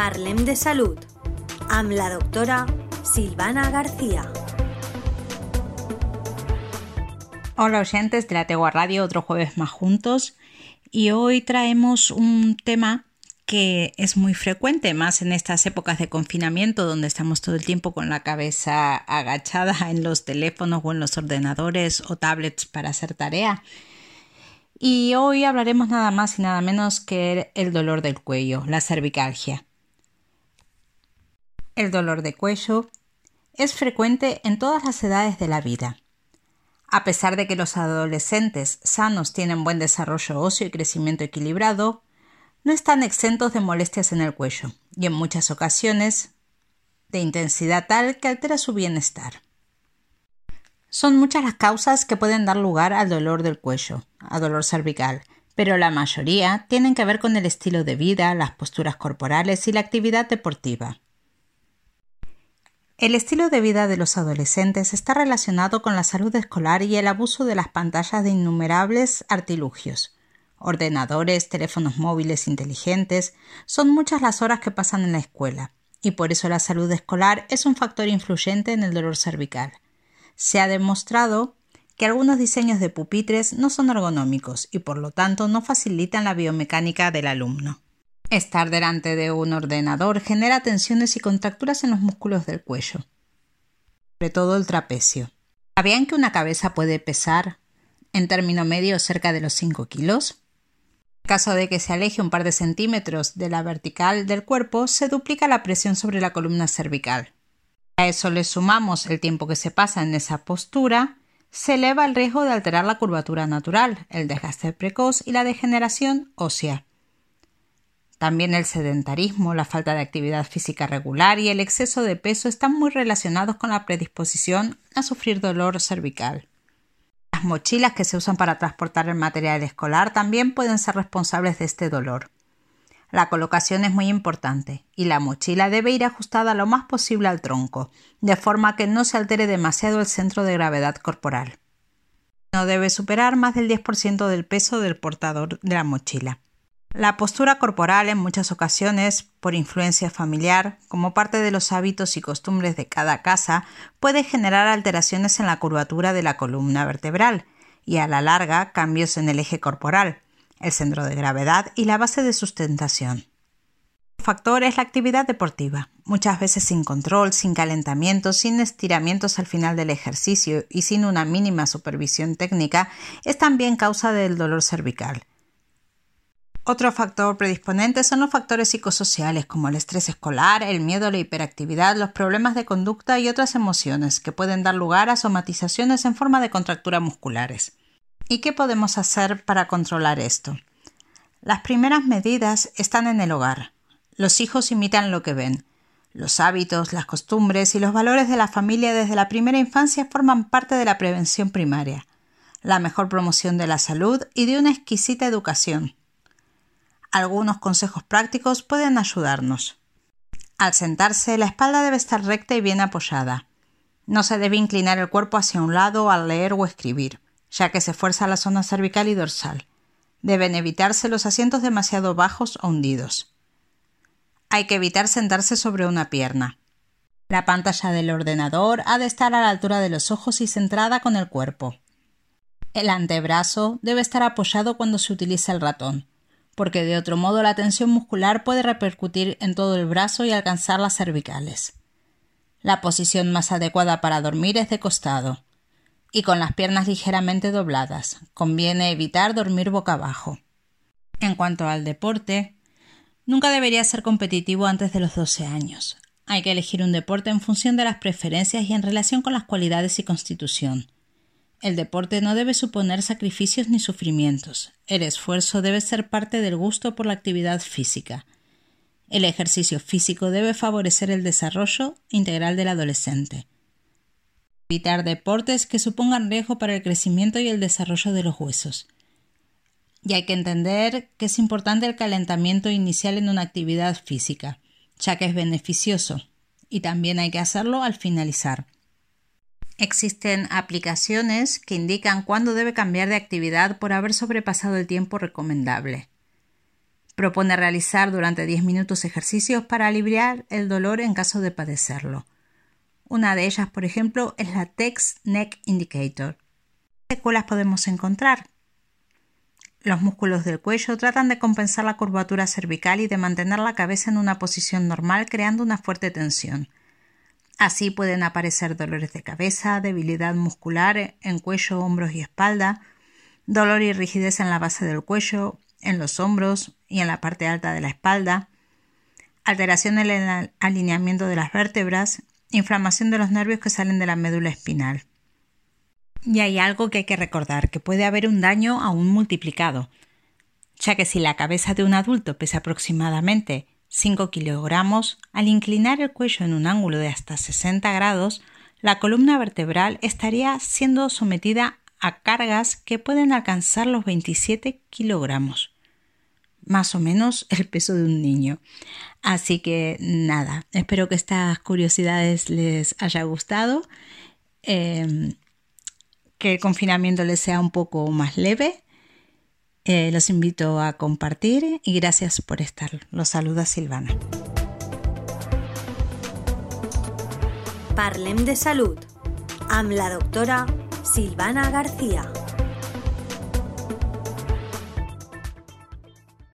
Parlem de Salud amb la doctora Silvana García. Hola oyentes de la Tegua Radio, otro jueves más juntos y hoy traemos un tema que es muy frecuente, más en estas épocas de confinamiento donde estamos todo el tiempo con la cabeza agachada en los teléfonos o en los ordenadores o tablets para hacer tarea. Y hoy hablaremos nada más y nada menos que el dolor del cuello, la cervicalgia. El dolor de cuello es frecuente en todas las edades de la vida. A pesar de que los adolescentes sanos tienen buen desarrollo óseo y crecimiento equilibrado, no están exentos de molestias en el cuello y en muchas ocasiones de intensidad tal que altera su bienestar. Son muchas las causas que pueden dar lugar al dolor del cuello, a dolor cervical, pero la mayoría tienen que ver con el estilo de vida, las posturas corporales y la actividad deportiva. El estilo de vida de los adolescentes está relacionado con la salud escolar y el abuso de las pantallas de innumerables artilugios, ordenadores, teléfonos móviles inteligentes, son muchas las horas que pasan en la escuela, y por eso la salud escolar es un factor influyente en el dolor cervical. Se ha demostrado que algunos diseños de pupitres no son ergonómicos y por lo tanto no facilitan la biomecánica del alumno. Estar delante de un ordenador genera tensiones y contracturas en los músculos del cuello, sobre todo el trapecio. ¿Sabían que una cabeza puede pesar, en término medio, cerca de los 5 kilos? caso de que se aleje un par de centímetros de la vertical del cuerpo, se duplica la presión sobre la columna cervical. A eso le sumamos el tiempo que se pasa en esa postura, se eleva el riesgo de alterar la curvatura natural, el desgaste precoz y la degeneración ósea. También el sedentarismo, la falta de actividad física regular y el exceso de peso están muy relacionados con la predisposición a sufrir dolor cervical. Las mochilas que se usan para transportar el material escolar también pueden ser responsables de este dolor. La colocación es muy importante y la mochila debe ir ajustada lo más posible al tronco, de forma que no se altere demasiado el centro de gravedad corporal. No debe superar más del 10% del peso del portador de la mochila. La postura corporal en muchas ocasiones, por influencia familiar, como parte de los hábitos y costumbres de cada casa, puede generar alteraciones en la curvatura de la columna vertebral y a la larga cambios en el eje corporal, el centro de gravedad y la base de sustentación. Factor es la actividad deportiva, muchas veces sin control, sin calentamiento, sin estiramientos al final del ejercicio y sin una mínima supervisión técnica, es también causa del dolor cervical. Otro factor predisponente son los factores psicosociales como el estrés escolar, el miedo, la hiperactividad, los problemas de conducta y otras emociones que pueden dar lugar a somatizaciones en forma de contracturas musculares. ¿Y qué podemos hacer para controlar esto? Las primeras medidas están en el hogar. Los hijos imitan lo que ven. Los hábitos, las costumbres y los valores de la familia desde la primera infancia forman parte de la prevención primaria, la mejor promoción de la salud y de una exquisita educación algunos consejos prácticos pueden ayudarnos. Al sentarse, la espalda debe estar recta y bien apoyada. No se debe inclinar el cuerpo hacia un lado al leer o escribir, ya que se fuerza la zona cervical y dorsal. Deben evitarse los asientos demasiado bajos o hundidos. Hay que evitar sentarse sobre una pierna. La pantalla del ordenador ha de estar a la altura de los ojos y centrada con el cuerpo. El antebrazo debe estar apoyado cuando se utiliza el ratón porque de otro modo la tensión muscular puede repercutir en todo el brazo y alcanzar las cervicales. La posición más adecuada para dormir es de costado y con las piernas ligeramente dobladas. Conviene evitar dormir boca abajo. En cuanto al deporte, nunca debería ser competitivo antes de los 12 años. Hay que elegir un deporte en función de las preferencias y en relación con las cualidades y constitución. El deporte no debe suponer sacrificios ni sufrimientos. El esfuerzo debe ser parte del gusto por la actividad física. El ejercicio físico debe favorecer el desarrollo integral del adolescente. Evitar deportes que supongan riesgo para el crecimiento y el desarrollo de los huesos. Y hay que entender que es importante el calentamiento inicial en una actividad física, ya que es beneficioso, y también hay que hacerlo al finalizar. Existen aplicaciones que indican cuándo debe cambiar de actividad por haber sobrepasado el tiempo recomendable. Propone realizar durante 10 minutos ejercicios para aliviar el dolor en caso de padecerlo. Una de ellas, por ejemplo, es la Text Neck Indicator. ¿Qué secuelas podemos encontrar? Los músculos del cuello tratan de compensar la curvatura cervical y de mantener la cabeza en una posición normal creando una fuerte tensión. Así pueden aparecer dolores de cabeza, debilidad muscular en cuello, hombros y espalda, dolor y rigidez en la base del cuello, en los hombros y en la parte alta de la espalda, alteración en el alineamiento de las vértebras inflamación de los nervios que salen de la médula espinal. Y hay algo que hay que recordar, que puede haber un daño aún multiplicado, ya que si la cabeza de un adulto pesa aproximadamente 5 kilogramos, al inclinar el cuello en un ángulo de hasta 60 grados, la columna vertebral estaría siendo sometida a cargas que pueden alcanzar los 27 kilogramos más o menos el peso de un niño. Así que nada, espero que estas curiosidades les haya gustado, em, que el confinamiento les sea un poco más leve. Eh, los invito a compartir y gracias por estar. Los saluda Silvana. Parlem de salud. Am la doctora Silvana García.